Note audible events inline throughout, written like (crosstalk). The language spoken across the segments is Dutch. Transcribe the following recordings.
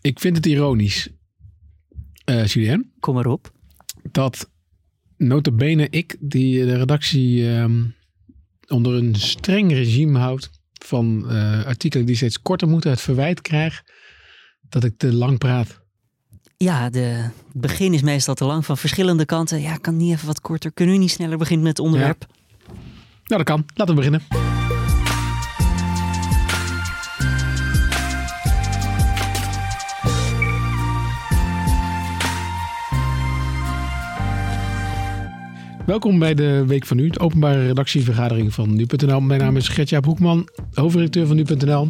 ik vind het ironisch, eh Julien, Kom erop. dat notabene ik die de redactie ehm, onder een streng regime houdt van eh, artikelen die steeds korter moeten, het verwijt krijg dat ik te lang praat. Ja, de, het begin is meestal te lang van verschillende kanten. Ja, kan niet even wat korter. Kunnen we niet sneller beginnen met het onderwerp? Nou, dat kan. Laten we beginnen. Welkom bij de Week van Nu, de openbare redactievergadering van Nu.nl. Mijn naam is Gertjaap Hoekman, hoofdredacteur van Nu.nl.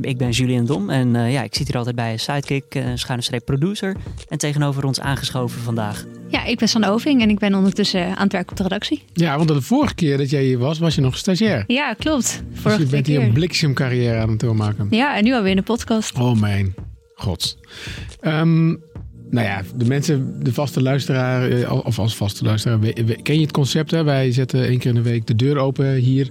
Ik ben Julian Dom en eh, ja, ik zit hier altijd bij Sidekick, uh, schuine streep producer. En tegenover ons aangeschoven vandaag. Ja, ik ben San Oving en ik ben ondertussen aan het werk op de redactie. Ja, want de vorige keer dat jij hier was, was je nog stagiair. Ja, klopt. Dus Vorige je bent hier een bliksemcarrière aan het doormaken. Ja, en nu alweer in de podcast. Oh mijn god. Ehm, nou ja, de mensen, de vaste luisteraar, eh, of als vaste luisteraar, ken je het concept? Hè? Wij zetten één keer in de week de deur open hier.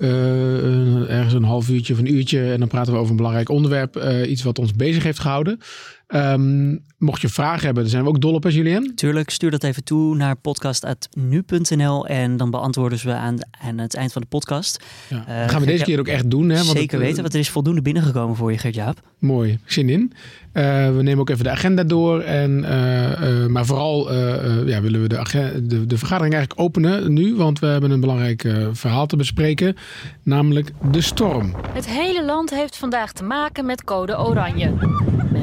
eh, ergens een half uurtje of een uurtje. En dan praten we over een belangrijk onderwerp. eh, iets wat ons bezig heeft gehouden. Ehm, mocht je vragen hebben, daar zijn we ook dol op, hè Julien? Tuurlijk, stuur dat even toe naar podcast.nu.nl en dan beantwoorden ze we aan, aan het eind van de podcast. Ja. Eh, dat gaan we deze keer ook echt doen. Hè? Want Zeker het, eh, weten, want er is voldoende binnengekomen voor je, Gert-Jaap. Mooi, zin in. Eh, we nemen ook even de agenda door. En, eh, eh, maar vooral eh, eh, ja, willen we de, de, de vergadering eigenlijk openen nu. Want we hebben een belangrijk eh, verhaal te bespreken. Namelijk de storm. Het hele land heeft vandaag te maken met code oranje.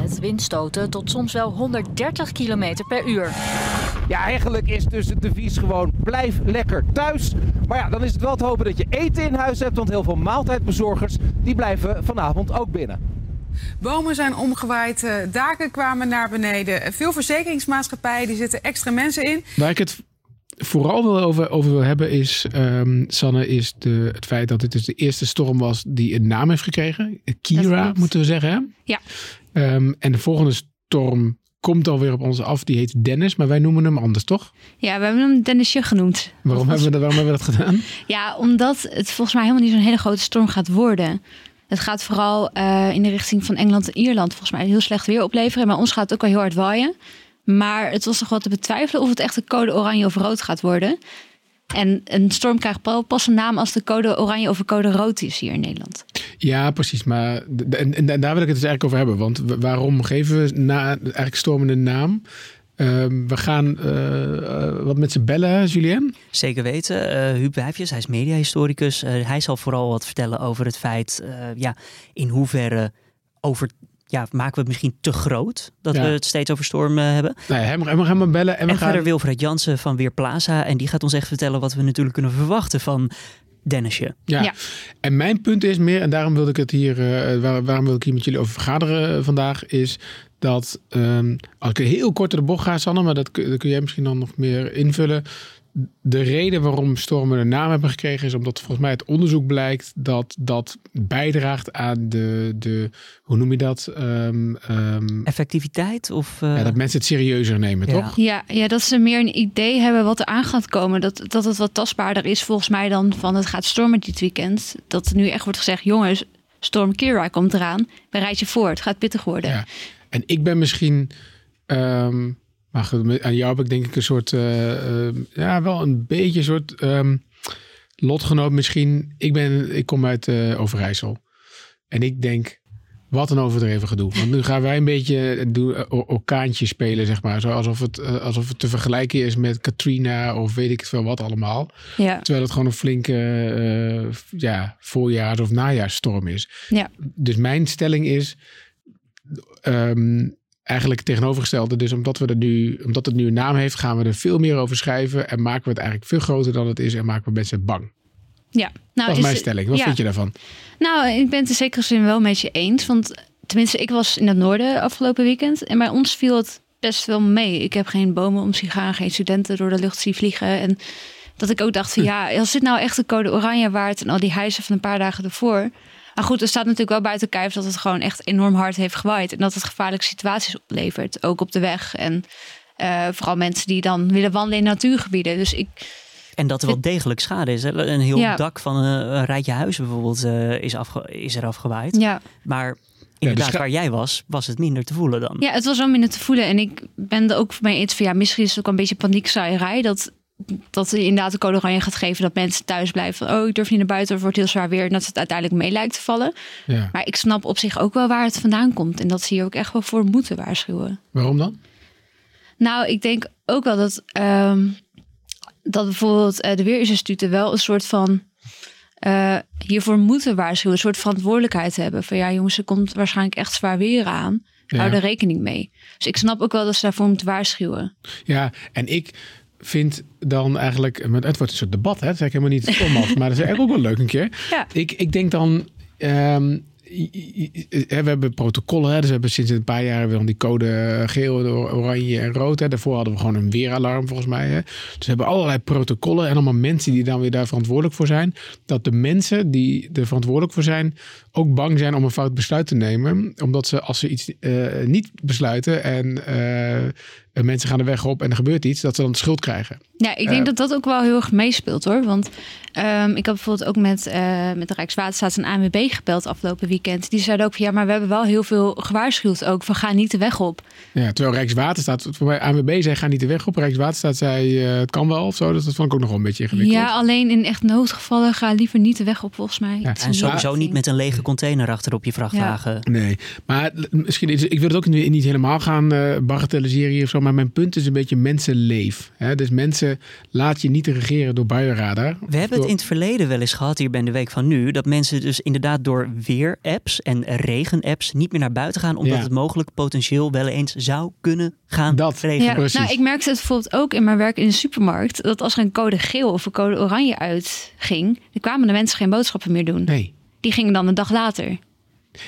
Met windstoten tot soms wel 130 km per uur. Ja, eigenlijk is dus het devies gewoon blijf lekker thuis. Maar ja, dan is het wel te hopen dat je eten in huis hebt. Want heel veel maaltijdbezorgers die blijven vanavond ook binnen. Bomen zijn omgewaaid, eh, daken kwamen naar beneden. Veel verzekeringsmaatschappijen die zitten extra mensen in. Waar ik het vooral wil over, over wil hebben is, ehm, Sanne, is de, het feit dat dit dus de eerste storm was die een naam heeft gekregen. Kira, moeten we zeggen. Hè? Ja. Ehm, en de volgende storm komt alweer op ons af. Die heet Dennis, maar wij noemen hem anders, toch? Ja, we hebben hem Dennisje genoemd. Waarom hebben we dat, waarom hebben we dat gedaan? (laughs) Ja, omdat het volgens mij helemaal niet zo'n hele grote storm gaat worden. Het gaat vooral eh, in de richting van Engeland en Ierland volgens mij heel slecht weer opleveren. Maar ons gaat het ook wel heel hard waaien. Maar het was nog wel te betwijfelen of het echt een code oranje of rood gaat worden. En een storm krijgt pa- pas een naam als de code oranje of een code rood is hier in Nederland. Ja, precies. Maar en, en daar wil ik het dus eigenlijk over hebben. Want waarom geven we na, eigenlijk stormen een naam? Ehm, we gaan eh, eh, wat met ze bellen, Julien. Zeker weten. Eh Huub Wijfjes, hij is mediahistoricus. Hij zal vooral wat vertellen over het feit, eh, ja, in hoeverre over, ja, maken we het misschien te groot dat Ja. we het steeds over stormen hebben. Nou, ja, hem, hem gaan we bellen en we En gaan... verder Wilfred Jansen van Weerplaza en die gaat ons echt vertellen wat we natuurlijk kunnen verwachten van Dennisje. Ja. Ja. En mijn punt is meer, en daarom wilde ik het hier, eh, waar, waarom wil ik hier met jullie over vergaderen eh, vandaag, is dat ehm, als ik heel kort door de bocht ga, Sanne, maar dat, dat kun jij misschien dan nog meer invullen. De reden waarom stormen een naam hebben gekregen is omdat volgens mij het onderzoek blijkt dat dat bijdraagt aan de, de hoe noem je dat? Ehm, ehm, Effectiviteit of... eh, ja, dat mensen het serieuzer nemen, Ja. toch? Ja, ja, dat ze meer een idee hebben wat er aan gaat komen. Dat, dat het wat tastbaarder is volgens mij dan van het gaat stormen dit weekend. Dat er nu echt wordt gezegd, jongens, storm Kira komt eraan. Bereid je voor, het gaat pittig worden. Ja. En ik ben misschien, ehm, maar goed, aan jou heb ik denk ik een soort, eh, eh, ja, wel een beetje een soort ehm, lotgenoot misschien. Ik, ben, ik kom uit eh, Overijssel. En ik denk, wat een overdreven gedoe. Want nu gaan wij een beetje doen, orkaantje spelen, zeg maar. Zo alsof het, alsof het te vergelijken is met Katrina of weet ik het veel wat allemaal. Ja, Terwijl het gewoon een flinke ja, voorjaars- of najaarsstorm is. ja. Dus mijn stelling is ehm, eigenlijk het tegenovergestelde. Dus omdat, we er nu, omdat het nu een naam heeft, gaan we er veel meer over schrijven. En maken we het eigenlijk veel groter dan het is. En maken we mensen bang. ja. Nou, Dat is mijn stelling. Wat ja. vind je daarvan? Nou, ik ben het in zekere zin wel met je eens. Want tenminste, ik was in het noorden afgelopen weekend. En bij ons viel het best wel mee. Ik heb geen bomen om gaan, geen studenten door de lucht zien vliegen. En dat ik ook dacht van ja, als dit nou echt de code oranje waard en al die huizen van een paar dagen ervoor. Maar goed, er staat natuurlijk wel buiten kijf dat het gewoon echt enorm hard heeft gewaaid. En dat het gevaarlijke situaties oplevert. Ook op de weg. En eh, vooral mensen die dan willen wandelen in natuurgebieden. Dus ik, En dat er wel degelijk schade is. Hè? Een heel Ja. dak van een, een rijtje huizen bijvoorbeeld eh, is, afge, is er afgewaaid. ja, Maar inderdaad, scha- waar jij was, was het minder te voelen dan. Ja, het was wel minder te voelen. En ik ben er ook mee eens van ja, misschien is het ook een beetje paniekzaaierij. Dat, dat je inderdaad de code oranje gaat geven dat mensen thuis blijven. Van, oh, ik durf niet naar buiten, het wordt heel zwaar weer. En dat het uiteindelijk mee lijkt te vallen. Ja. Maar ik snap op zich ook wel waar het vandaan komt. En dat ze hier ook echt wel voor moeten waarschuwen. Waarom dan? Nou, ik denk ook wel dat, ehm, dat bijvoorbeeld eh, de weerinstituten wel een soort van eh, hiervoor moeten waarschuwen. Een soort verantwoordelijkheid hebben. Van ja, jongens, er komt waarschijnlijk echt zwaar weer aan. Hou Ja. er rekening mee. Dus ik snap ook wel dat ze daarvoor moeten waarschuwen. Ja, en ik vind dan eigenlijk, het wordt een soort debat, hè? Dat zeg ik helemaal niet stom af, maar dat is eigenlijk ook wel leuk een keer. Ja. Ik, ik denk dan, ehm, we hebben protocollen, dus we hebben sinds een paar jaar hebben we dan die code eh, geel, oranje en rood. Hè? Daarvoor hadden we gewoon een weeralarm volgens mij. Hè? Dus we hebben allerlei protocollen en allemaal mensen die dan weer daar verantwoordelijk voor zijn. Dat de mensen die er verantwoordelijk voor zijn ook bang zijn om een fout besluit te nemen. Omdat ze als ze iets eh, niet besluiten en eh, mensen gaan de weg op en er gebeurt iets, dat ze dan de schuld krijgen. Ja, ik denk Eh, dat dat ook wel heel erg meespeelt hoor. Want ehm, ik heb bijvoorbeeld ook met, eh, met de Rijkswaterstaat en ANWB gebeld afgelopen weekend. Die zeiden ook van ja, maar we hebben wel heel veel gewaarschuwd ook van ga niet de weg op. Ja, terwijl Rijkswaterstaat, voor mij ANWB zei ga niet de weg op. Rijkswaterstaat zei eh, het kan wel of zo. Dus dat vond ik ook nog wel een beetje ingewikkeld. Ja, alleen in echt noodgevallen ga liever niet de weg op volgens mij. Ja, En sowieso niet met een lege container achter op je vrachtwagen. Nee, maar misschien is, ik wil het ook niet, niet helemaal gaan eh bagatelliseren hier of zo. Maar mijn punt is een beetje mensenleef. Hè? Dus mensen, laat je niet regeren door buienradar. We hebben het in het verleden wel eens gehad hier bij de Week van Nu. Dat mensen dus inderdaad door weer-apps en regen-apps niet meer naar buiten gaan. Omdat Ja. het mogelijk potentieel wel eens zou kunnen gaan Dat. regenen. Ja, precies. nou, ik merkte het bijvoorbeeld ook in mijn werk in de supermarkt. Dat als er een code geel of een code oranje uitging, dan kwamen de mensen geen boodschappen meer doen. Nee. Die gingen dan een dag later.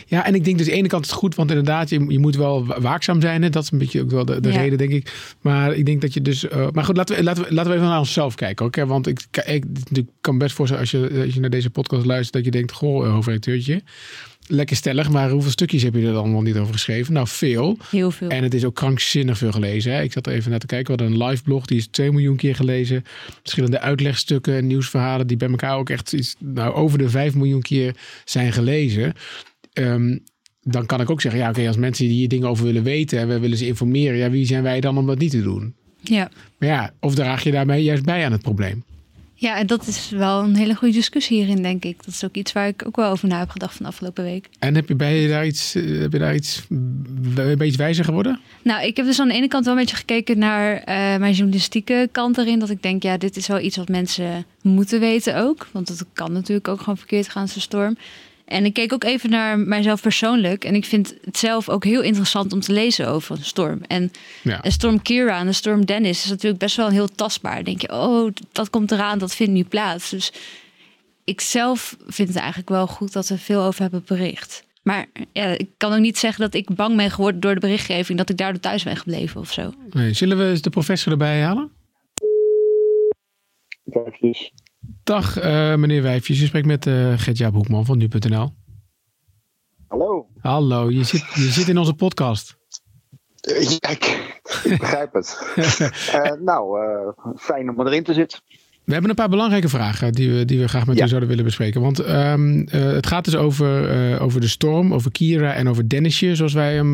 Ja, en ik denk dus aan de ene kant is het goed, want inderdaad, je, je moet wel wa- waakzaam zijn. Hè? Dat is een beetje ook wel de, de Ja. reden, denk ik. Maar ik denk dat je dus. eh, maar goed, laten we, laten, we, laten we even naar onszelf kijken. Oké, want ik, ik, ik kan best voorstellen als je, als je naar deze podcast luistert, dat je denkt: Goh, eh, hoofdredacteurtje. Lekker stellig, maar hoeveel stukjes heb je er dan wel niet over geschreven? Nou, veel. Heel veel. En het is ook krankzinnig veel gelezen. Hè? Ik zat er even naar te kijken. We hadden een live blog, die is 2 miljoen keer gelezen. Verschillende uitlegstukken en nieuwsverhalen, die bij elkaar ook echt iets, nou, over de 5 miljoen keer zijn gelezen. Ehm, dan kan ik ook zeggen, ja, oké, als mensen die hier dingen over willen weten en we willen ze informeren, ja, wie zijn wij dan om dat niet te doen? Ja. Maar ja, of draag je daarmee juist bij aan het probleem? ja, en dat is wel een hele goede discussie hierin, denk ik. Dat is ook iets waar ik ook wel over na heb gedacht van de afgelopen week. En heb je, je daar iets, eh, heb je daar iets, ben je een beetje wijzer geworden? Nou, ik heb dus aan de ene kant wel een beetje gekeken naar eh, mijn journalistieke kant erin. Dat ik denk, ja, dit is wel iets wat mensen moeten weten ook. Want het kan natuurlijk ook gewoon verkeerd gaan, zo'n storm. En ik keek ook even naar mijzelf persoonlijk. En ik vind het zelf ook heel interessant om te lezen over een storm. En Ja. een storm Kira en een storm Dennis is natuurlijk best wel heel tastbaar. Dan denk je, oh, dat komt eraan, dat vindt nu plaats. Dus ik zelf vind het eigenlijk wel goed dat we veel over hebben bericht. Maar ja, ik kan ook niet zeggen dat ik bang ben geworden door de berichtgeving, dat ik daardoor thuis ben gebleven of zo. Nee, zullen we eens de professor erbij halen? Dag eh, meneer Wijfjes, je spreekt met uh, Gert-Jaap Hoekman van nu.nl. Hallo. Hallo, je zit, je zit in onze podcast. Eh, ja, ik, ik begrijp het. (laughs) Nou, fijn om erin te zitten. We hebben een paar belangrijke vragen die we, die we graag met Ja. u zouden willen bespreken. Want ehm, eh, het gaat dus over, over de storm, over Kira en over Dennisje, zoals wij hem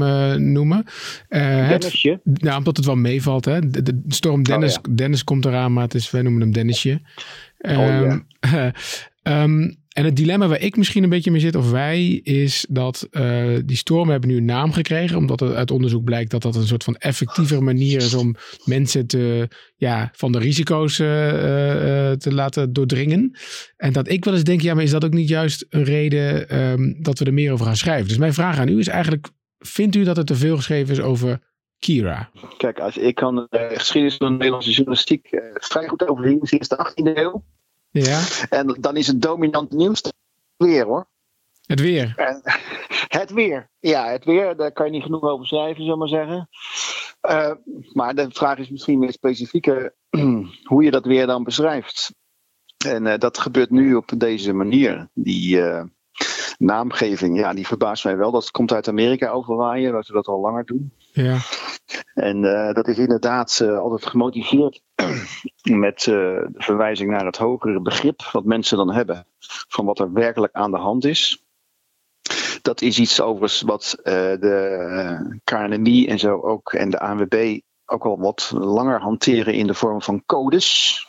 noemen. Het- Dennisje. nou, omdat het wel meevalt. Hè? De, de storm Dennis, Oh, Dennis komt eraan, maar het is, wij noemen hem Dennisje. Oh. Ehm, (laughs) ehm, en het dilemma waar ik misschien een beetje mee zit, of wij, is dat eh, die stormen hebben nu een naam gekregen. Omdat het uit onderzoek blijkt dat dat een soort van effectievere manier is om mensen te, ja, van de risico's eh, eh, te laten doordringen. En dat ik wel eens denk, ja, maar is dat ook niet juist een reden ehm, dat we er meer over gaan schrijven? Dus mijn vraag aan u is eigenlijk, vindt u dat er te veel geschreven is over Kira? Kijk, als, ik kan de geschiedenis van de Nederlandse journalistiek eh, vrij goed overzien sinds de 18e eeuw. Ja, En dan is het dominant nieuws weer hoor. het weer. En, (laughs) het weer. Ja, het weer, daar kan je niet genoeg over schrijven, zullen maar zeggen. Eh, maar de vraag is misschien meer specifieker (clears throat) hoe je dat weer dan beschrijft. En eh, dat gebeurt nu op deze manier. Die eh, naamgeving, ja, die verbaast mij wel. Dat komt uit Amerika overwaaien, waar ze dat al langer doen. Ja, En eh, dat is inderdaad eh, altijd gemotiveerd (clears throat) met de verwijzing naar het hogere begrip wat mensen dan hebben van wat er werkelijk aan de hand is. Dat is iets overigens wat uh, de KNMI en zo ook en de ANWB ook al wat langer hanteren in de vorm van codes.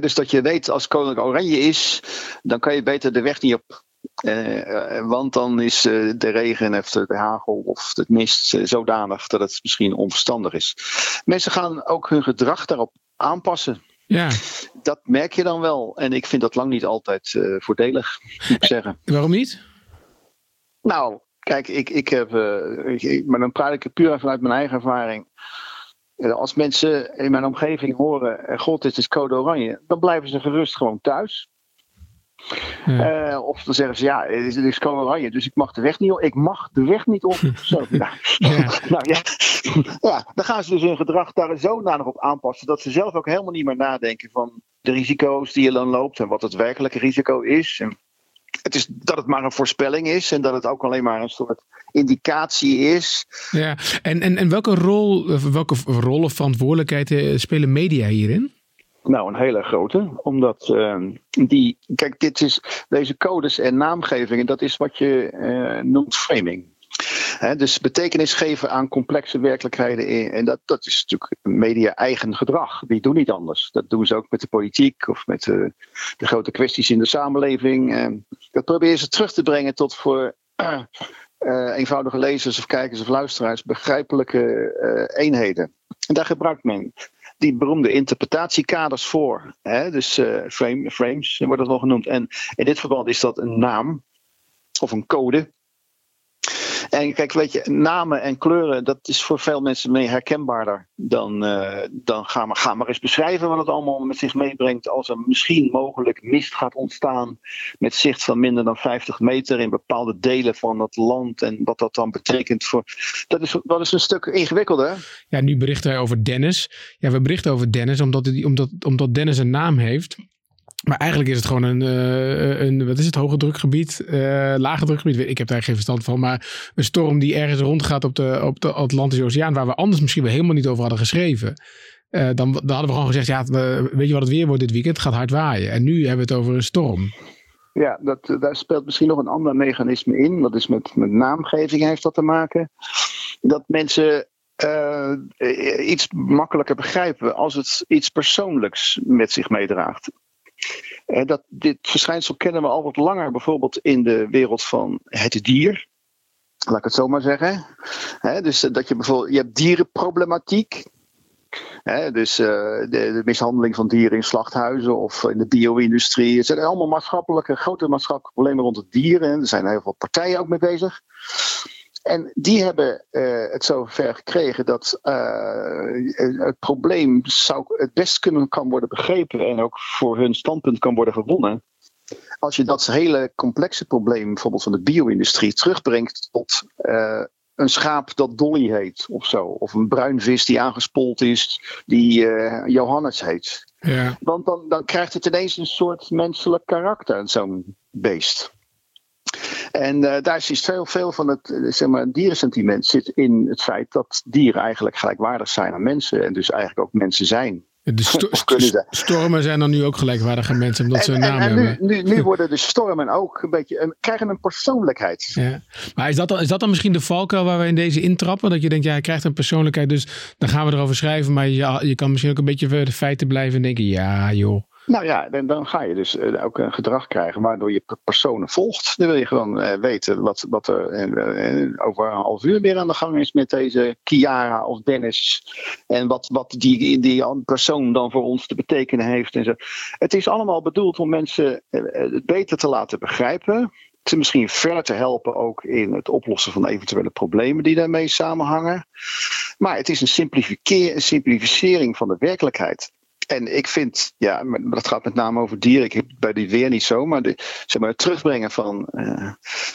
dus dat je weet als koninklijk oranje is, dan kan je beter de weg niet op. Uh, want dan is uh, de regen of de hagel of het mist uh, zodanig dat het misschien onverstandig is. Mensen gaan ook hun gedrag daarop aanpassen. Ja. Dat merk je dan wel. En ik vind dat lang niet altijd voordelig, moet ik zeggen. Waarom niet? Nou, kijk, ik, ik heb. Ik, maar dan praat ik puur vanuit mijn eigen ervaring. Als mensen in mijn omgeving horen, god, dit is code oranje, dan blijven ze gerust gewoon thuis. Ja. Uh, of dan zeggen ze, ja, dit is code oranje, dus ik mag de weg niet op. Ik mag de weg niet op. (laughs) Zo, ja. (laughs) nou, ja. ja, dan gaan ze dus hun gedrag daar zodanig op aanpassen, dat ze zelf ook helemaal niet meer nadenken van de risico's die je dan loopt en wat het werkelijke risico is. En het is dat het maar een voorspelling is en dat het ook alleen maar een soort indicatie is. Ja, en, en, en welke rol, welke rol of verantwoordelijkheid spelen media hierin? Nou, een hele grote. Omdat uh, die. Kijk, dit is, deze codes en naamgevingen, dat is wat je uh, noemt framing. Dus betekenis geven aan complexe werkelijkheden. En dat, dat is natuurlijk media-eigen gedrag. Die doen niet anders. Dat doen ze ook met de politiek of met de, de grote kwesties in de samenleving. En dat proberen ze terug te brengen tot voor uh, (clears throat) eenvoudige lezers of kijkers of luisteraars begrijpelijke uh, eenheden. En daar gebruikt men die beroemde interpretatiekaders voor. Hè? Dus frame, frames wordt dat wel genoemd. En in dit verband is dat een naam of een code. En kijk, weet je, namen en kleuren, dat is voor veel mensen meer herkenbaarder dan, uh, dan ga, maar, ga maar eens beschrijven wat het allemaal met zich meebrengt als er misschien mogelijk mist gaat ontstaan met zicht van minder dan 50 meter in bepaalde delen van het land en wat dat dan betekent voor. Dat is, dat is een stuk ingewikkelder. Ja, nu berichten wij over Dennis. Ja, we berichten over Dennis omdat, omdat, omdat Dennis een naam heeft. Maar eigenlijk is het gewoon een, uh, een wat is het, hoge drukgebied, uh, lage drukgebied. Ik heb daar geen verstand van. Maar een storm die ergens rondgaat op de, op de Atlantische Oceaan, waar we anders misschien wel helemaal niet over hadden geschreven. Uh, dan, dan hadden we gewoon gezegd, ja, weet je wat het weer wordt dit weekend? Het gaat hard waaien. En nu hebben we het over een storm. Ja, dat, daar speelt misschien nog een ander mechanisme in. Dat is met, met naamgeving heeft dat te maken. Dat mensen iets makkelijker begrijpen als het iets persoonlijks met zich meedraagt. Dat, dit verschijnsel kennen we al wat langer, bijvoorbeeld in de wereld van het dier. Laat ik het zo maar zeggen. dus dat je bijvoorbeeld, je hebt dierenproblematiek. dus uh, de, de, mishandeling van dieren in slachthuizen of in de bio-industrie. Het zijn allemaal maatschappelijke, grote maatschappelijke problemen rond het dieren. Er zijn heel veel partijen ook mee bezig. En die hebben uh, het zover gekregen dat uh, het probleem zou het best kunnen kan worden begrepen en ook voor hun standpunt kan worden gewonnen. Als je dat hele complexe probleem, bijvoorbeeld van de bio-industrie, terugbrengt tot uh, een schaap dat Dolly heet of zo. Of een bruinvis die aangespoeld is, die Johannes heet. Ja. Want dan, dan krijgt het ineens een soort menselijk karakter, zo'n beest. En uh, daar is veel, veel van het zeg maar, dierensentiment zit in het feit dat dieren eigenlijk gelijkwaardig zijn aan mensen. En dus eigenlijk ook mensen zijn. De (laughs) sto st stormen zijn dan nu ook gelijkwaardige mensen, omdat ze een naam en hebben. Nu, nu, nu, (laughs) worden de stormen ook een beetje, een, krijgen een persoonlijkheid. Ja. Maar is dat, dan, is dat dan misschien de valkuil waar we in deze intrappen? Dat je denkt, ja, hij krijgt een persoonlijkheid, dus dan gaan we erover schrijven. Maar je, je kan misschien ook een beetje de feiten blijven en denken, ja joh. Nou ja, dan, dan ga je dus uh, ook een gedrag krijgen waardoor je personen volgt. Dan wil je gewoon uh, weten wat, wat er uh, over een half uur weer aan de gang is met deze Kiara of Dennis. En wat, wat die, die persoon dan voor ons te betekenen heeft. En zo. Het is allemaal bedoeld om mensen het beter te laten begrijpen. Ze misschien verder te helpen ook in het oplossen van eventuele problemen die daarmee samenhangen. Maar het is een simplificering van de werkelijkheid. En ik vind, ja, dat gaat met name over dieren. Ik heb bij die weer niet zo, maar, de, zeg maar het terugbrengen van uh,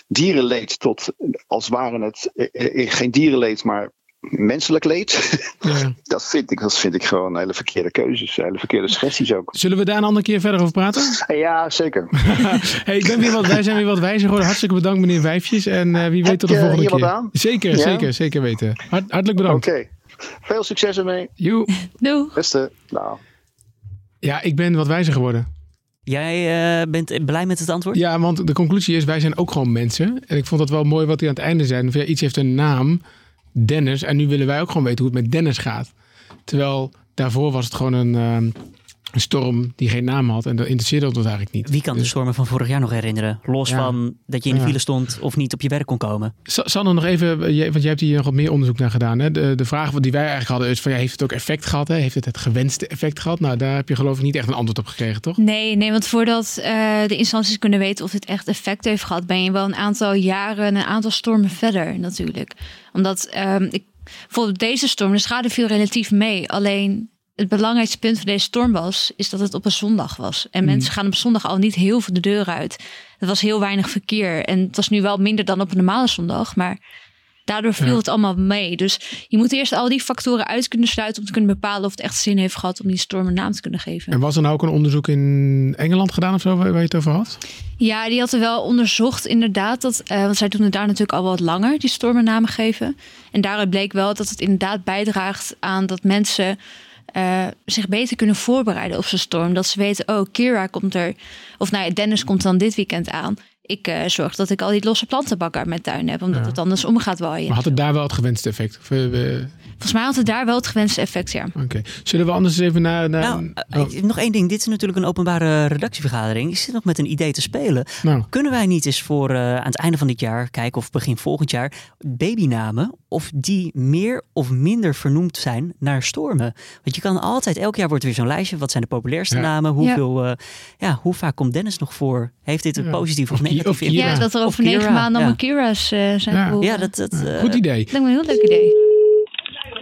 dierenleed tot als waren het uh, geen dierenleed, maar menselijk leed. Ja. (laughs) dat, vind ik, dat vind ik gewoon hele verkeerde keuzes, hele verkeerde suggesties ook. Zullen we daar een andere keer verder over praten? Ja, zeker. (laughs) hey, ik ben weer wat, wij zijn weer wat wijzer geworden. Hartstikke bedankt meneer Wijfjes. En uh, wie weet tot de volgende keer. Aan? Zeker, ja? zeker, zeker weten. Hart, hartelijk bedankt. Oké. Okay. Veel succes ermee. Joe. Doei. Beste. Nou. Ja, ik ben wat wijzer geworden. Jij uh, bent blij met het antwoord? Ja, want de conclusie is, wij zijn ook gewoon mensen. En ik vond dat wel mooi wat hij aan het einde zei. Ja, iets heeft een naam, Dennis. En nu willen wij ook gewoon weten hoe het met Dennis gaat. Terwijl daarvoor was het gewoon een, uh, een storm die geen naam had. En dat interesseerde ons eigenlijk niet. Wie kan de Dus- stormen van vorig jaar nog herinneren? Los Ja. van dat je in de Ja. file stond of niet op je werk kon komen. Sa- Sanne, nog even, jij- want jij hebt hier nog wat meer onderzoek naar gedaan. Hè? De, de vraag die wij eigenlijk hadden is van, ja, heeft het ook effect gehad? Hè? Heeft het het gewenste effect gehad? Nou, daar heb je geloof ik niet echt een antwoord op gekregen, toch? Nee, nee, want voordat eh, de instanties kunnen weten of dit echt effect heeft gehad, ben je wel een aantal jaren en een aantal stormen verder natuurlijk. Omdat ehm, ik, bijvoorbeeld deze storm, de schade viel relatief mee. Alleen het belangrijkste punt van deze storm was, is dat het op een zondag was. En mensen gaan op zondag al niet heel veel de deur uit. Er was heel weinig verkeer. En het was nu wel minder dan op een normale zondag, maar daardoor viel Ja. het allemaal mee. Dus je moet eerst al die factoren uit kunnen sluiten om te kunnen bepalen of het echt zin heeft gehad om die storm een naam te kunnen geven. En was er nou ook een onderzoek in Engeland gedaan of zo, waar, waar je het over had? Ja, die had er wel onderzocht inderdaad. Dat, eh, want zij doen het daar natuurlijk al wat langer, die stormen namen geven. En daaruit bleek wel dat het inderdaad bijdraagt aan dat mensen eh, zich beter kunnen voorbereiden op zo'n storm. Dat ze weten, oh, Kira komt er. Of nou ja, Dennis komt dan dit weekend aan. Ik eh, zorg dat ik al die losse plantenbakken uit mijn tuin heb, omdat Ja. het anders om gaat waaien. Maar had het daar wel het gewenste effect? Of, eh, Volgens mij had het daar wel het gewenste effect, ja. Oké. Zullen we anders even naar... naar Nou, eh, oh, nog één ding. Dit is natuurlijk een openbare redactievergadering. Ik zit nog met een idee te spelen. nou, Kunnen wij niet eens voor eh, aan het einde van dit jaar kijken of begin volgend jaar babynamen of die meer of minder vernoemd zijn naar stormen? Want je kan altijd, elk jaar wordt er weer zo'n lijstje. Wat zijn de populairste Ja. namen? Hoeveel, ja. ja, hoe vaak komt Dennis nog voor? Heeft dit een Ja. positief of, negatief of Kira. Ja, dat er over negen maanden ja. allemaal Kira's eh, zijn Ja. dat, dat, eh, goed idee. lijkt me een heel leuk idee.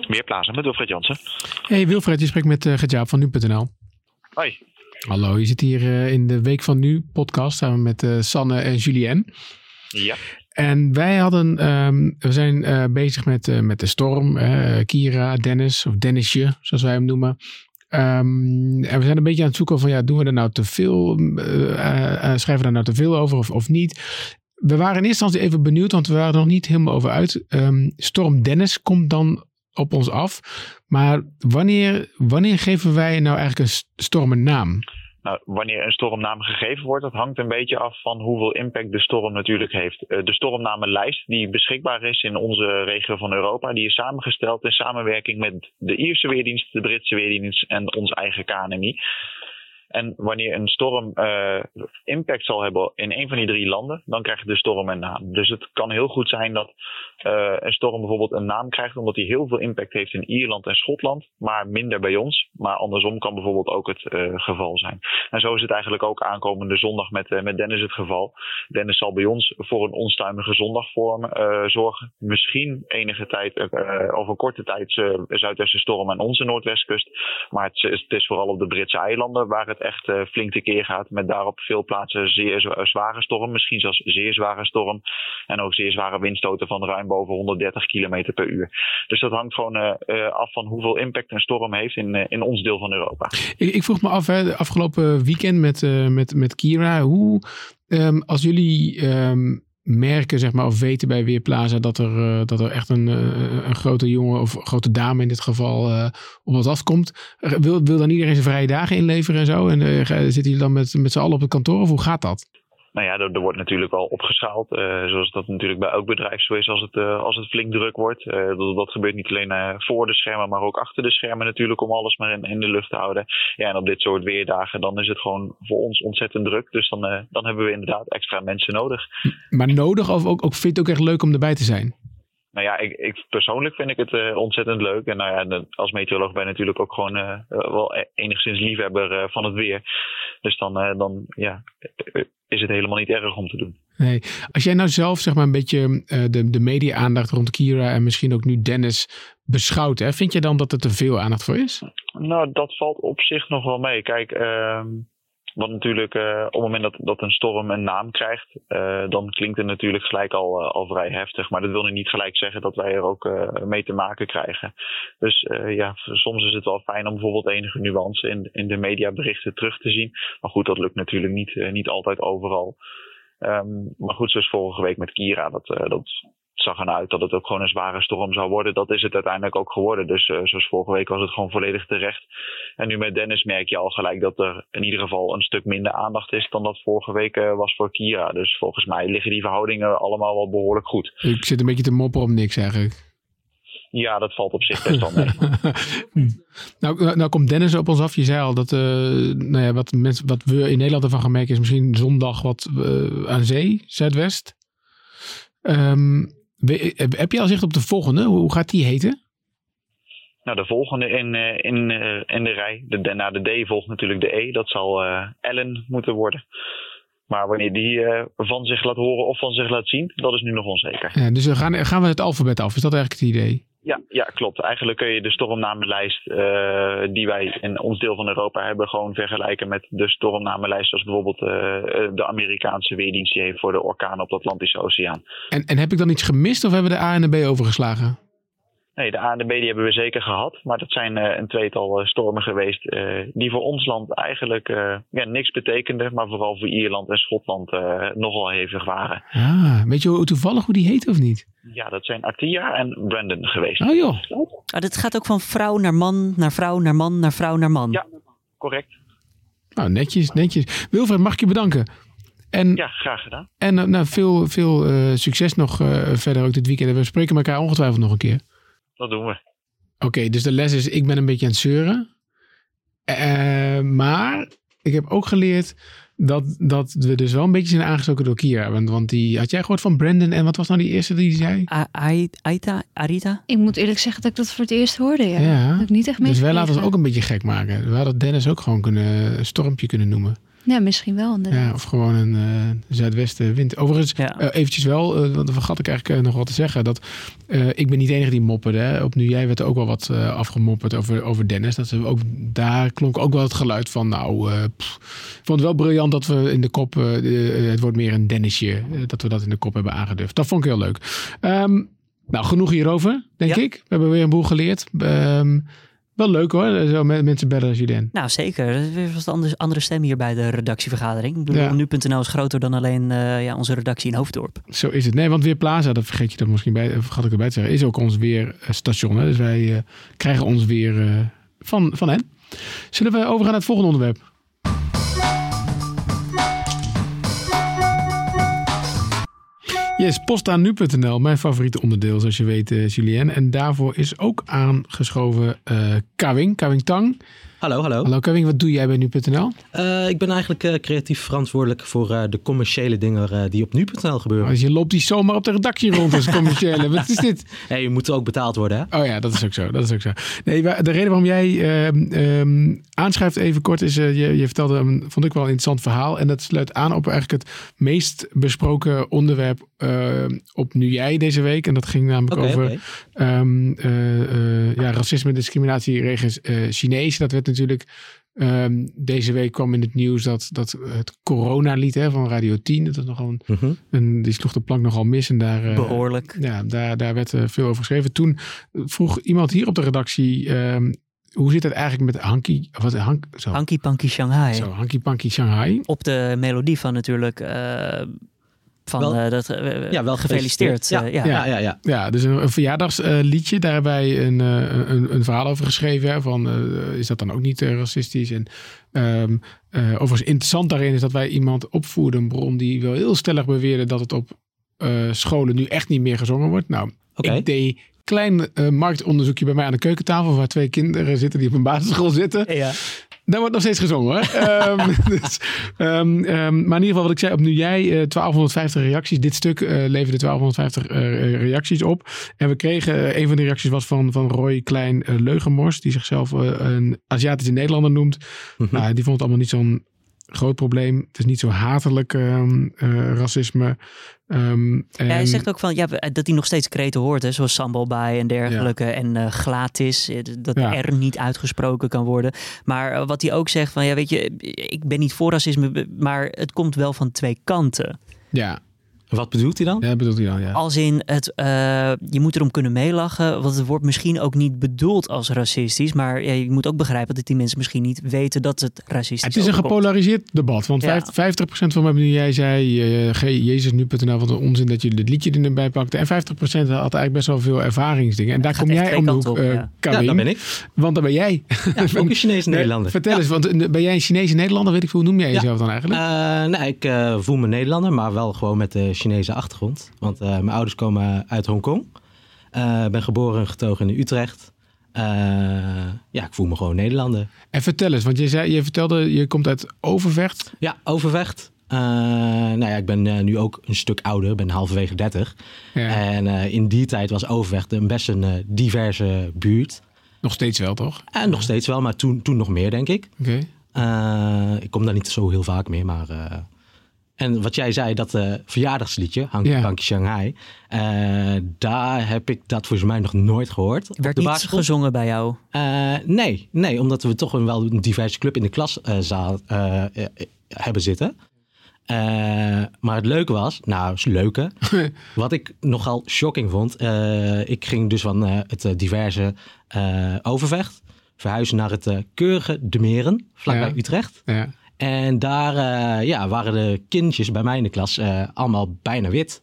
Weerplaatsen met Wilfred Jansen. Hey Wilfred, je spreekt met uh, Gertjaap van Nu.nl. Hoi. Hallo, je zit hier uh, in de Week van Nu podcast samen met uh, Sanne en Julien. Ja. En wij hadden, um, we zijn uh, bezig met, met de storm. Kira, Dennis of Dennisje, zoals wij hem noemen. Um, en we zijn een beetje aan het zoeken van, ja, doen we er nou te veel, schrijven we daar nou te veel over of, of niet? We waren in eerste instantie even benieuwd, want we waren er nog niet helemaal over uit. Um, storm Dennis komt dan op ons af. Maar wanneer, wanneer geven wij nou eigenlijk een storm een naam? Nou, wanneer een stormnaam gegeven wordt, dat hangt een beetje af van hoeveel impact de storm natuurlijk heeft. De stormnamenlijst die beschikbaar is in onze regio van Europa, die is samengesteld in samenwerking met de Ierse Weerdienst, de Britse Weerdienst en ons eigen KNMI. En wanneer een storm uh, impact zal hebben in een van die drie landen, dan krijgt de storm een naam. Dus het kan heel goed zijn dat uh, een storm bijvoorbeeld een naam krijgt omdat hij heel veel impact heeft in Ierland en Schotland, maar minder bij ons. Maar andersom kan bijvoorbeeld ook het uh, geval zijn. En zo is het eigenlijk ook aankomende zondag met, met Dennis het geval. Dennis zal bij ons voor een onstuimige zondagvorm zorgen. Misschien enige tijd, een korte tijd, zuidwestenstorm aan onze noordwestkust. Maar het is, het is vooral op de Britse eilanden waar echt uh, flink tekeer gaat. Met daarop veel plaatsen zeer zware storm, misschien zelfs zeer zware storm. En ook zeer zware windstoten van ruim boven 130 km per uur. Dus dat hangt gewoon uh, af van hoeveel impact een storm heeft in, in ons deel van Europa. Ik, ik vroeg me af, hè, de afgelopen weekend met, met, met Kira, hoe um, als jullie um, merken, zeg maar, of weten bij Weerplaza dat er, uh, dat er echt een, uh, een grote jongen of grote dame in dit geval uh, op wat afkomt, wil, wil dan iedereen zijn vrije dagen inleveren en zo? En zitten jullie dan met, met z'n allen op het kantoor of hoe gaat dat? Nou ja, er, wordt natuurlijk wel opgeschaald. Uh, zoals dat natuurlijk bij elk bedrijf zo is als het, uh, als het flink druk wordt. Uh, dat, dat, gebeurt niet alleen voor de schermen, maar ook achter de schermen natuurlijk. Om alles maar in, in, de lucht te houden. Ja, en op dit soort weerdagen dan is het gewoon voor ons ontzettend druk. Dus dan, dan hebben we inderdaad extra mensen nodig. Maar nodig of ook, ook vind je het ook echt leuk om erbij te zijn? Nou ja, ik, ik, persoonlijk vind ik het uh, ontzettend leuk. En nou ja, als meteoroloog ben ik natuurlijk ook gewoon uh, wel enigszins liefhebber uh, van het weer. Dus dan, dan ja, is het helemaal niet erg om te doen. Nee. Als jij nou zelf zeg maar een beetje de, de media-aandacht rond Kira en misschien ook nu Dennis beschouwt, hè, vind je dan dat er te veel aandacht voor is? Nou, dat valt op zich nog wel mee. Kijk, uh, want natuurlijk, uh, op het moment dat, dat een storm een naam krijgt, uh, dan klinkt het natuurlijk gelijk al, uh, al vrij heftig. Maar dat wil nu niet gelijk zeggen dat wij er ook mee te maken krijgen. Dus ja, soms is het wel fijn om bijvoorbeeld enige nuance in, in de mediaberichten terug te zien. Maar goed, dat lukt natuurlijk niet, niet altijd overal. Um, maar goed, zoals vorige week met Kira, dat, dat zag ernaar uit dat het ook gewoon een zware storm zou worden. Dat is het uiteindelijk ook geworden. Dus uh, zoals vorige week was het gewoon volledig terecht. En nu met Dennis merk je al gelijk dat er in ieder geval een stuk minder aandacht is dan dat vorige week uh, was voor Kira. Dus volgens mij liggen die verhoudingen allemaal wel behoorlijk goed. Ik zit een beetje te mopperen om niks eigenlijk. Ja, dat valt op zich best wel mee. (laughs) nou, nou komt Dennis op ons af. Je zei al dat uh, nou ja, wat, mensen, wat we in Nederland ervan gaan merken is misschien zondag wat aan zee, zuidwest. Um, heb je al zicht op de volgende? Hoe gaat die heten? Nou, de volgende in, uh, in, in de rij. De, na de D volgt natuurlijk de E. Dat zal Ellen moeten worden. Maar wanneer die van zich laat horen of van zich laat zien, dat is nu nog onzeker. Ja, dus gaan, gaan we het alfabet af? Is dat eigenlijk het idee? Ja, ja, klopt. Eigenlijk kun je de stormnamenlijst uh, die wij in ons deel van Europa hebben gewoon vergelijken met de stormnamenlijst zoals bijvoorbeeld uh, de Amerikaanse weerdienst die heeft voor de orkanen op de Atlantische Oceaan. En, en heb ik dan iets gemist of hebben we de A en de B overgeslagen? Nee, de A en de B die hebben we zeker gehad. Maar dat zijn uh, een tweetal uh, stormen geweest uh, die voor ons land eigenlijk ja, niks betekenden. Maar vooral voor Ierland en Schotland nogal hevig waren. Ah, weet je hoe, toevallig hoe die heet of niet? Ja, dat zijn Atia en Brandon geweest. Oh joh. Ah, dit gaat ook van vrouw naar man, naar vrouw, naar man, naar vrouw, naar man. Ja, correct. Nou, netjes, netjes. Wilfred, mag ik je bedanken? En, ja, graag gedaan. En nou, veel, veel succes nog verder ook dit weekend. We spreken elkaar ongetwijfeld nog een keer. Dat doen we. Oké, okay, dus de les is, ik ben een beetje aan het zeuren. Uh, maar ik heb ook geleerd dat, dat we dus wel een beetje zijn aangestoken door Kira. Want, want die, had jij gehoord van Brandon en wat was nou die eerste die zei? Aita, Arita? Ik moet eerlijk zeggen dat ik dat voor het eerst hoorde. Ja. ja. Dat ik niet echt mee. Dus wij laten ons ook een beetje gek maken. We hadden Dennis ook gewoon kunnen, een stormpje kunnen noemen. Ja, misschien wel. Inderdaad. Ja, of gewoon een uh, zuidwestenwind. Overigens, ja. uh, eventjes wel, uh, dat vergat ik eigenlijk nog wat te zeggen. Dat ik ben niet de enige die mopperde. Hè. Op nu jij werd er ook wel wat afgemopperd over, over Dennis. Dat ze ook, daar klonk ook wel het geluid van, nou, pff, ik vond het wel briljant dat we in de kop, het wordt meer een Dennisje, dat we dat in de kop hebben aangedurfd. Dat vond ik heel leuk. Um, nou, genoeg hierover, denk ja. ik. We hebben weer een boel geleerd. Um, wel leuk hoor, zo met mensen bellen als Julien. Nou zeker, dat is weer een andere, andere stem hier bij de redactievergadering. Ja. nu.nl is groter dan alleen uh, ja, onze redactie in Hoofddorp. Zo is het. Nee, want Weerplaza, dat vergeet je er misschien bij, vergat ik erbij te zeggen, is ook ons weerstation. Hè? Dus wij uh, krijgen ons weer uh, van, van hen. Zullen we overgaan naar het volgende onderwerp? Yes, postanu.nl, mijn favoriete onderdeel, zoals je weet, uh, Julien. En daarvoor is ook aangeschoven uh, Kawing, Kawing Tang. Hallo, hallo. Hallo Kevin, wat doe jij bij nu.nl? Uh, ik ben eigenlijk uh, creatief verantwoordelijk voor uh, de commerciële dingen die op nu.nl gebeuren. Oh, dus je loopt die zomaar op de redactie rond als commerciële. (laughs) wat is dit? Nee, je moet ook betaald worden, hè? Oh ja, dat is ook zo. Dat is ook zo. Nee, de reden waarom jij um, aanschrijft even kort is, je, je vertelde een, vond ik wel een interessant verhaal. En dat sluit aan op eigenlijk het meest besproken onderwerp op Nu Jij deze week. En dat ging namelijk okay, over okay. Um, ja, racisme en discriminatie regens Chinees. Dat werd natuurlijk. Um, deze week kwam in het nieuws dat, dat het coronalied hè, van Radio 10, dat is nogal een, Mhm. uh -huh. een, die sloeg de plank nogal mis. En daar, uh, Behoorlijk. Ja, daar, daar werd uh, veel over geschreven. Toen vroeg iemand hier op de redactie, um, hoe zit het eigenlijk met Hanky, wat, Hank, zo. Hanky Panky Shanghai? Zo, Hanky Panky Shanghai. Op de melodie van natuurlijk uh, van wel, uh, dat, uh, ja, wel gefeliciteerd. gefeliciteerd. Uh, ja. Ja, ja, ja. ja, dus een, een verjaardagsliedje. Daar hebben wij een, een, een, verhaal over geschreven. Hè, van, is dat dan ook niet racistisch? En um, overigens interessant daarin is dat wij iemand opvoerden, een bron die wel heel stellig beweerde dat het op scholen nu echt niet meer gezongen wordt. Nou, okay. ik deed klein marktonderzoekje bij mij aan de keukentafel waar twee kinderen zitten die op een basisschool zitten. Ja. Daar wordt nog steeds gezongen hoor. um, (laughs) dus, um, um, maar in ieder geval wat ik zei, op nu jij uh, 1250 reacties. Dit stuk uh, leverde 1250 uh, reacties op. En we kregen, een van de reacties was van, van Roy Klein Leugenmors. Die zichzelf een Aziatische Nederlander noemt. Mhm. Mm -hmm. die vond het allemaal niet zo'n groot probleem. Het is niet zo hatelijk racisme. Um, ja, hij zegt ook van ja, dat hij nog steeds kreten hoort, hè, zoals sambalbaai en dergelijke. Ja. En uh, gratis, dat ja. er niet uitgesproken kan worden. Maar uh, wat hij ook zegt van ja, weet je, ik ben niet voor racisme, maar het komt wel van twee kanten. Ja. Wat bedoelt hij dan? Ja, bedoelt hij dan, ja. Als in het, eh, je moet erom kunnen meelachen, want het wordt misschien ook niet bedoeld als racistisch, maar ja, je moet ook begrijpen dat die mensen misschien niet weten dat het racistisch Het is een overkomt. gepolariseerd debat. Want Ja. 50% van mij, jij zei, uh, jezusnu.nl, wat een onzin dat je het liedje erbij pakte. En 50% had eigenlijk best wel veel ervaringsdingen. En daar kom jij om de hoek, op, eh, ja. Karim. Ja, dat ben ik. Want dan ben jij. Ja, ook een (laughs) Chinese Nederlander. Vertel Ja. eens, want eh, ben jij een Chinese Nederlander? Weet ik veel, hoe noem jij Ja. jezelf dan eigenlijk? Eh, nee, ik eh, voel me Nederlander, maar wel gewoon met de Chinese achtergrond. Want eh, mijn ouders komen uit Hongkong. Eh, Ik ben geboren en getogen in Utrecht. Eh, ja, ik voel me gewoon Nederlander. En vertel eens, want je, zei, je vertelde, je komt uit Overvecht. Ja, Overvecht. Eh, nou ja, ik ben eh, nu ook een stuk ouder, ben halverwege 30. Ja. En eh, in die tijd was Overvecht een best een eh, diverse buurt. Nog steeds wel, toch? En nog steeds wel, maar toen, toen nog meer, denk ik. Oké. Eh, ik kom daar niet zo heel vaak meer, maar... en wat jij zei, dat eh, verjaardagsliedje, Hanky Ja. Panky Shanghai... eh, daar heb ik dat volgens mij nog nooit gehoord. Werd de niet basisschool. gezongen bij jou. Eh, nee, nee, omdat we toch een, wel een diverse club in de klaszaal eh, eh, hebben zitten. Eh, maar het leuke was, nou, het leuke, (laughs) wat ik nogal shocking vond. eh, ik ging dus van eh, het diverse eh, Overvecht verhuizen naar het keurige De Meren, vlakbij Ja. Utrecht. Ja. En daar eh, ja, waren de kindjes bij mij in de klas eh, allemaal bijna wit.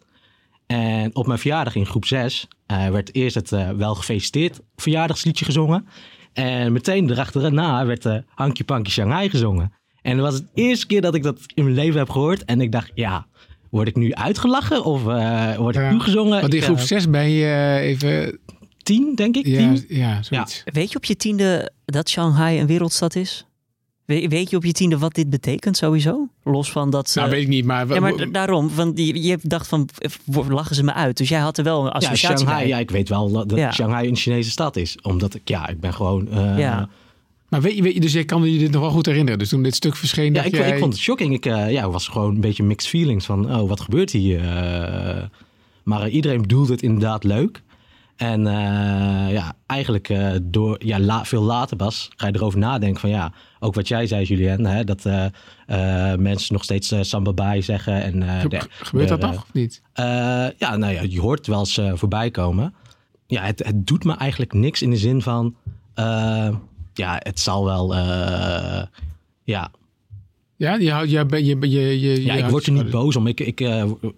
En op mijn verjaardag in groep 6 eh, werd eerst het wel gefeliciteerd verjaardagsliedje gezongen. En meteen erachterna werd de Hanky Panky Shanghai gezongen. En dat was het eerste keer dat ik dat in mijn leven heb gehoord. En ik dacht, ja, word ik nu uitgelachen of eh, word ik Ja. toegezongen? Want in groep eh, 6 ben je even... tien, denk ik. Ja, tien? ja zoiets. Weet je op je tiende dat Shanghai een wereldstad is? We- Weet je op je tiende wat dit betekent sowieso? Los van dat ze... Nou, weet ik niet, maar... ja, maar daarom, want je, je dacht van, eh, lachen ze me uit? Dus jij had er wel een Ja, Shanghai, bij. ja, ik weet wel dat Ja. Shanghai een Chinese stad is. Omdat ik, ja, ik ben gewoon... eh, Ja. Maar weet je, weet je, dus je kan je dit nog wel goed herinneren. Dus toen dit stuk verscheen, Ja, ik, jij... ik vond het shocking. Ik eh, ja, was gewoon een beetje mixed feelings van, oh, wat gebeurt hier? Eh, maar iedereen bedoelde het inderdaad leuk. En eh, ja, eigenlijk eh, door ja, la- veel later pas ga je erover nadenken van ja, ook wat jij zei Julien, hè, dat eh, mensen nog steeds Samba Bai zeggen. En, Ge- gebeurt de- dat nog of niet? ja, nou ja, je hoort het wel eens voorbij komen. Ja, het, het doet me eigenlijk niks in de zin van, ja, het zal wel, ja, Ja, je, houdt- je, je, je, je, je, ja, ik word er niet boos om. Ik, ik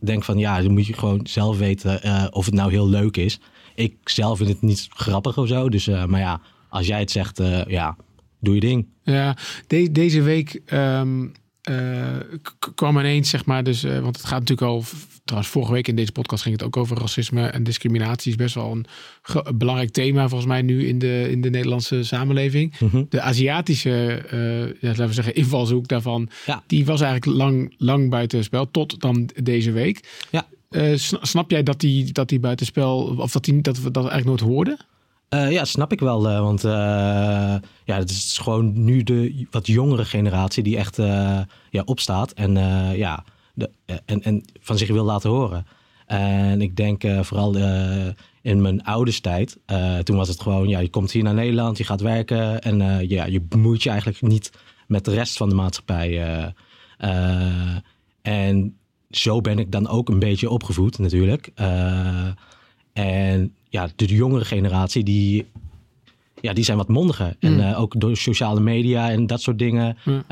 denk van ja, dan moet je gewoon zelf weten of het nou heel leuk is. Ik zelf vind het niet grappig of zo. Dus, eh, maar ja, als jij het zegt, eh, ja, doe je ding. Ja, de- deze week ehm, eh, kwam ineens, zeg maar, dus, want het gaat natuurlijk al, trouwens vorige week in deze podcast ging het ook over racisme en discriminatie. is best wel een, belangrijk thema volgens mij nu in de, in de Nederlandse samenleving. Mhm. De Aziatische, ja, laten we zeggen, invalshoek daarvan, Ja. die was eigenlijk lang, lang buitenspel, tot dan deze week. Ja. Eh, sna- snap jij dat die, dat die buitenspel, of dat, die, dat we dat eigenlijk nooit hoorden? Eh, ja, snap ik wel. eh, want ja, het is gewoon nu de wat jongere generatie die echt ja, opstaat en, ja, de, en, en van zich wil laten horen. En ik denk vooral in mijn ouders tijd, toen was het gewoon, ja, je komt hier naar Nederland, je gaat werken en ja, je bemoeit je eigenlijk niet met de rest van de maatschappij. en zo ben ik dan ook een beetje opgevoed natuurlijk. Eh, en ja, de jongere generatie, die, ja, die zijn wat mondiger. En Mm. eh, ook door sociale media en dat soort dingen. Ja.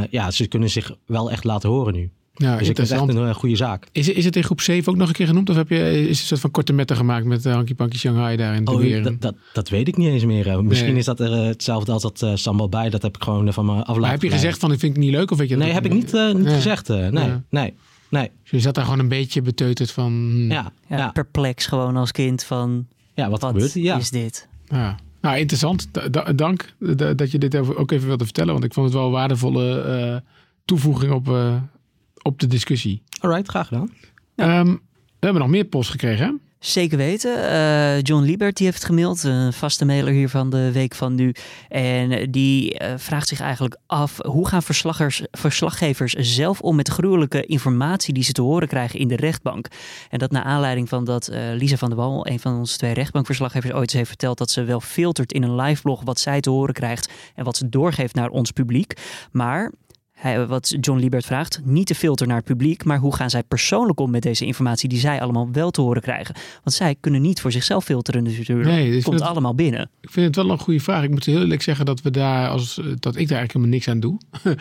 eh, ja, ze kunnen zich wel echt laten horen nu. Ja, dus ik vind het echt een goede zaak. Is, is het in groep 7 ook nog een keer genoemd? Of heb je, is het een soort van korte metten gemaakt met uh, Hanky Panky Shanghai daar in de Oh, dat, dat, dat weet ik niet eens meer. Misschien Nee. is dat er, hetzelfde als dat sambal bij. Dat heb ik gewoon van me af laten Maar heb je gezegd van, ik vind het niet leuk? Of weet je Nee, heb ik niet, niet gezegd. nee, Ja. nee, nee. Dus je zat daar gewoon een beetje beteuterd van... hmm, Ja, Ja, ja. perplex gewoon als kind van, ja wat, wat gebeurt? Ja. is dit? ja. Nou, interessant. Da- da- dank da- dat je dit over- ook even wilde vertellen. Want ik vond het wel een waardevolle eh, toevoeging op, eh, op de discussie. Alright, graag gedaan. Ehm, we hebben nog meer post gekregen, hè? Zeker weten. Eh, John Liebert die heeft gemaild, een vaste mailer hier van de Week van Nu. En die eh, vraagt zich eigenlijk af, hoe gaan verslaggevers zelf om met gruwelijke informatie die ze te horen krijgen in de rechtbank? En dat naar aanleiding van dat eh, Lisa van der Wal, een van onze twee rechtbankverslaggevers, ooit eens heeft verteld dat ze wel filtert in een liveblog wat zij te horen krijgt en wat ze doorgeeft naar ons publiek. Maar hij, wat John Liebert vraagt, niet te filter naar het publiek, maar hoe gaan zij persoonlijk om met deze informatie die zij allemaal wel te horen krijgen? Want zij kunnen niet voor zichzelf filteren dus natuurlijk. Nee, ik komt het- allemaal binnen. Ik vind het wel een goede vraag. Ik moet heel eerlijk zeggen dat we daar als dat ik daar eigenlijk helemaal niks aan doe. (laughs)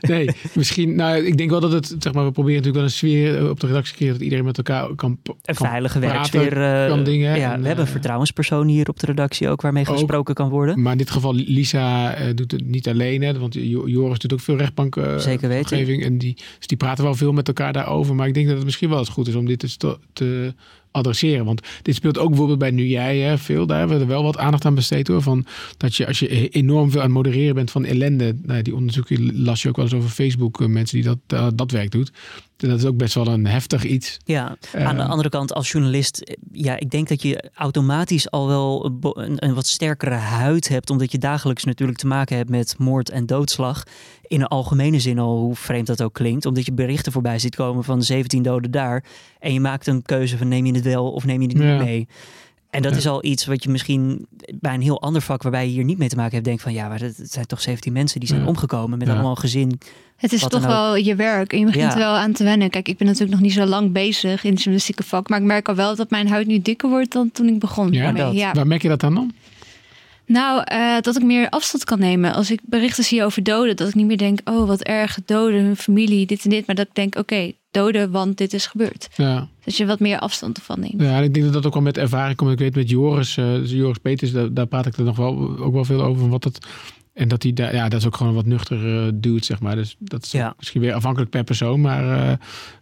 nee, (laughs) misschien. Nou, ik denk wel dat het zeg maar. We proberen natuurlijk wel een sfeer eh, op de redactie te creëren dat iedereen met elkaar kan. Een veilige werksfeer. eh, kan dingen. ja, En, we hebben een eh, vertrouwenspersoon hier op de redactie ook waarmee Ook. gesproken kan worden. Maar in dit geval, Lisa eh, doet het niet alleen. Hè, want Jo- Joris doet ook veel rechtbank Zeker weten. omgeving, En die, dus die praten wel veel met elkaar daarover. Maar ik denk dat het misschien wel eens goed is om dit te, te adresseren. Want dit speelt ook bijvoorbeeld bij Nu Jij hè, veel. Daar hebben we er wel wat aandacht aan besteed hoor. Van dat je als je e- enorm veel aan het modereren bent van ellende. Nou, die onderzoeken las je ook wel eens over Facebook. eh, mensen die dat, eh, dat werk doet. Dat is ook best wel een heftig iets. Ja, aan de Eh, andere kant als journalist, eh, ja, ik denk dat je automatisch al wel een bo- een, een wat sterkere huid hebt, omdat je dagelijks natuurlijk te maken hebt met moord en doodslag. In een algemene zin al, hoe vreemd dat ook klinkt, omdat je berichten voorbij ziet komen van 17 doden daar. En je maakt een keuze van neem je het wel of neem je het niet Ja. mee. En dat Ja. is al iets wat je misschien bij een heel ander vak waarbij je hier niet mee te maken hebt, denkt van ja, maar het zijn toch 17 mensen die zijn Ja. omgekomen met Ja. allemaal een gezin. Het is toch dan wel je werk en je begint Ja. er wel aan te wennen. Kijk, ik ben natuurlijk nog niet zo lang bezig in het journalistieke vak, maar ik merk al wel dat mijn huid nu dikker wordt dan toen ik begon. Ja, daarmee. dat. ja. Waar merk je dat aan dan? Nou, eh, dat ik meer afstand kan nemen. Als ik berichten zie over doden, dat ik niet meer denk, oh wat erg, doden, hun familie, dit en dit. Maar dat ik denk, oké, doden, want dit is gebeurd. Ja. Dat je wat meer afstand ervan neemt. Ja, en ik denk dat dat ook wel met ervaring komt. Ik weet met Joris, eh, dus Joris Peters, daar, daar praat ik er nog wel, ook wel veel over. Van wat het, en dat hij daar, ja, dat is ook gewoon wat nuchter eh, duwt, zeg maar. Dus dat is Ja. misschien weer afhankelijk per persoon. Maar eh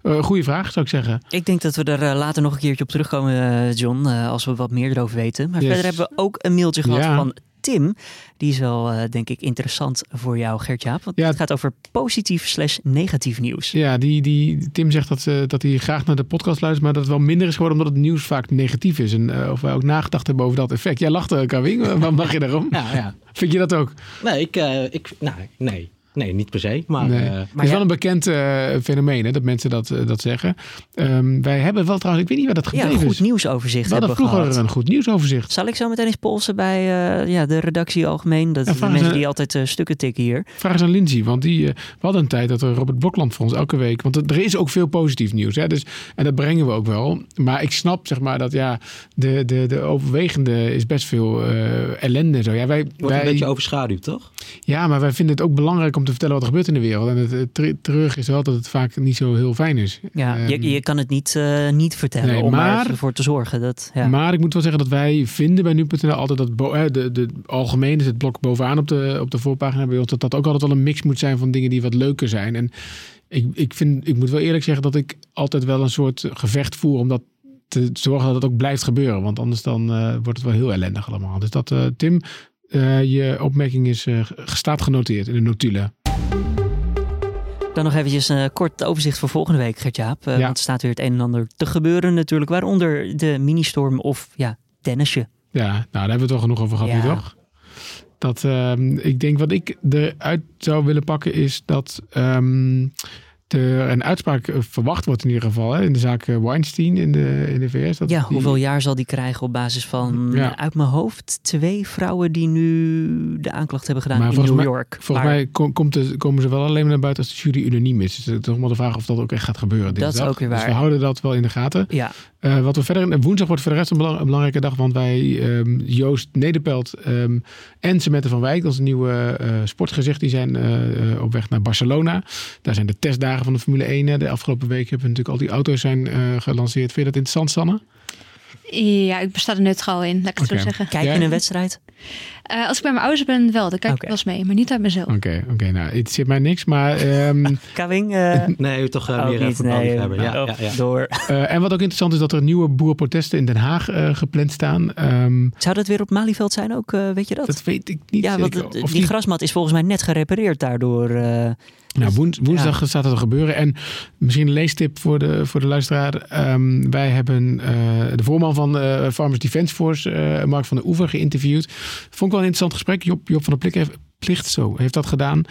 eh, goede vraag, zou ik zeggen. Ik denk dat we er later nog een keertje op terugkomen, John, als we wat meer erover weten. Maar Yes. verder hebben we ook een mailtje gehad Ja. van Tim. Die is wel, eh, denk ik, interessant voor jou, Gert-Jaap. Want Ja. het gaat over positief slash negatief nieuws. Ja, die, die, Tim zegt dat, eh, dat hij graag naar de podcast luistert, maar dat het wel minder is geworden omdat het nieuws vaak negatief is. En eh, of wij ook nagedacht hebben over dat effect. Jij lachte, Kawing. Waarom lach je daarom? (laughs) Ja, ja. Vind je dat ook? Nee, ik, eh, ik, nou, nee. Nee, niet per se. Maar Nee. eh, het is ja- wel een bekend eh, fenomeen hè, dat mensen dat, eh, dat zeggen. Ehm, wij hebben wel trouwens, ik weet niet waar dat Ja, gebleven een goed is. nieuwsoverzicht We hadden hebben vroeger gehad. een goed nieuwsoverzicht. Zal ik zo meteen eens polsen bij eh, ja, de redactie algemeen? Dat Ja, de mensen die altijd stukken tikken hier. Vraag eens aan Lindsay, want die, eh, we hadden een tijd dat er Robert Blokland voor ons elke week. Want er is ook veel positief nieuws. Hè, dus, en dat brengen we ook wel. Maar ik snap zeg maar dat ja, de, de, de overwegende is best veel eh, ellende. en Zo. Ja, wij, wordt wij, een beetje overschaduwd, toch? ja, maar wij vinden het ook belangrijk om te vertellen wat er gebeurt in de wereld. En het, het ter- terug is wel dat het vaak niet zo heel fijn is. Ja, Ehm, je, je kan het niet, eh, niet vertellen Nee, om maar- ervoor te zorgen. Dat, ja. Maar ik moet wel zeggen dat wij vinden bij nu.nl altijd dat de, de algemeen is het blok bovenaan op de, op de voorpagina bij ons. Dat dat ook altijd wel een mix moet zijn van dingen die wat leuker zijn. En ik, ik, vind, ik moet wel eerlijk zeggen dat ik altijd wel een soort gevecht voer om dat te zorgen dat het ook blijft gebeuren. Want anders dan eh, wordt het wel heel ellendig allemaal. Dus dat, eh, Tim, eh, je opmerking is eh, staat genoteerd in de notulen. Dan nog eventjes een kort overzicht voor volgende week, Gert-Jaap. Eh, Ja. Want er staat weer het een en ander te gebeuren natuurlijk. Waaronder de ministorm of ja, Dennisje. Ja, nou, daar hebben we het wel genoeg over gehad, Ja. nu toch? Dat, ehm, ik denk wat ik eruit zou willen pakken is dat ehm, een uitspraak eh, verwacht wordt in ieder geval hè, in de zaak eh, Weinstein in de, in de VS. Dat Ja, die- hoeveel jaar zal die krijgen op basis van, Ja. uit mijn hoofd, twee vrouwen die nu de aanklacht hebben gedaan Maar in New mij- York. Volgens Maar mij kom- komt de, komen ze wel alleen maar naar buiten als de jury unaniem is. Dus het is toch maar de vraag of dat ook echt gaat gebeuren. Dat is ook weer Dus waar. we houden dat wel in de gaten. Ja, Eh, wat we verder, woensdag wordt voor de rest een, belang- een belangrijke dag, want wij ehm, Joost Nederpelt ehm, en Semette van Wijk, onze nieuwe eh, sportgezicht, die zijn eh, op weg naar Barcelona. Daar zijn de testdagen van de Formule 1. hè. De afgelopen week hebben we natuurlijk al die auto's zijn gelanceerd. Vind je dat interessant, Sanne? Ja, ik besta er neutraal in, laat ik het Oké. zo zeggen. kijk Ja. je een wedstrijd? Eh, als ik bij mijn ouders ben, wel. Dan kijk ik wel eens mee, maar niet uit mezelf. Oké, oké. nou, het zit mij niks, maar... ehm, (laughs) Kawing? eh, (laughs) Nee, toch eh, meer niet, nee. hebben. Ja, Oh, ja, ja. Door. (laughs) eh, en wat ook interessant is, dat er nieuwe boerenprotesten in Den Haag eh, gepland staan. Ehm, Zou dat weer op Malieveld zijn ook, eh, weet je dat? dat weet ik niet ja, want zeker. het- Of die, die- grasmat is volgens mij net gerepareerd daardoor. Nou, woens- woensdag staat het te gebeuren. En misschien een leestip voor de, voor de luisteraar. Ehm, wij hebben eh, de voorman van eh, Farmers Defence Force, eh, Mark van der Oever, geïnterviewd. Vond ik wel een interessant gesprek. Job, Job van der Plik heeft, Plichtso heeft dat gedaan.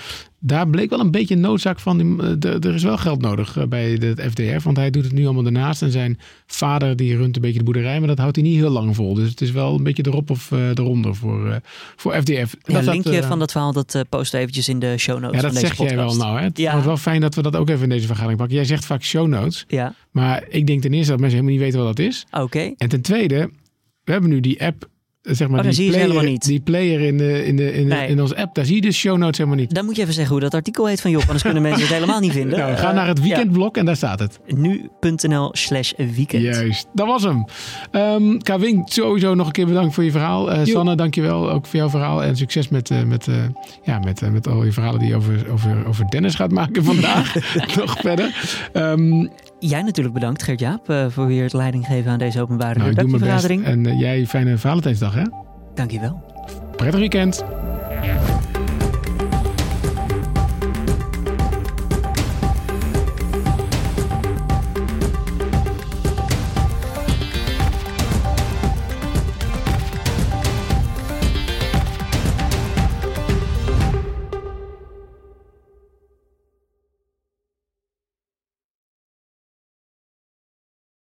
Daar bleek wel een beetje noodzaak van. eh, de- Er is wel geld nodig eh, bij het FDF. Want hij doet het nu allemaal daarnaast. En zijn vader die runt een beetje de boerderij. Maar dat houdt hij niet heel lang vol. Dus het is wel een beetje erop of eronder voor, eh, voor FDF. Ja, Dat een dat, linkje van dat verhaal, dat posten we eventjes in de show notes Ja, dat zeg jij wel nou. Hè? Het Ja. wordt wel fijn dat we dat ook even in deze vergadering pakken. Jij zegt vaak show notes. Ja, Maar ik denk ten eerste dat mensen helemaal niet weten wat dat is. oké. En ten tweede, we hebben nu die app, zeg maar, Oh, die, zie je ze player, helemaal niet. die player in, de, in, de, in, de- Nee. in onze app. Daar zie je de show notes helemaal niet. Dan moet je even zeggen hoe dat artikel heet van Job, anders kunnen mensen het helemaal niet vinden. (laughs) Nou, ga Eh, naar het ja. weekendblok en daar staat het. Nu.nl slash weekend. Juist, dat was hem. Ehm Kawing, sowieso nog een keer bedankt voor je verhaal. Eh Sanne, dankjewel ook voor jouw verhaal. En succes met, eh, met, eh, ja, met, eh, met al je verhalen die je over, over, over Dennis gaat maken (laughs) vandaag. (laughs) nog verder. Ehm, Jij natuurlijk bedankt, Gert-Jaap, eh, voor weer het leiding geven aan deze openbare nou, redactievergadering. En eh, jij, fijne Valentijnsdag hè? Dankjewel. Prettig weekend.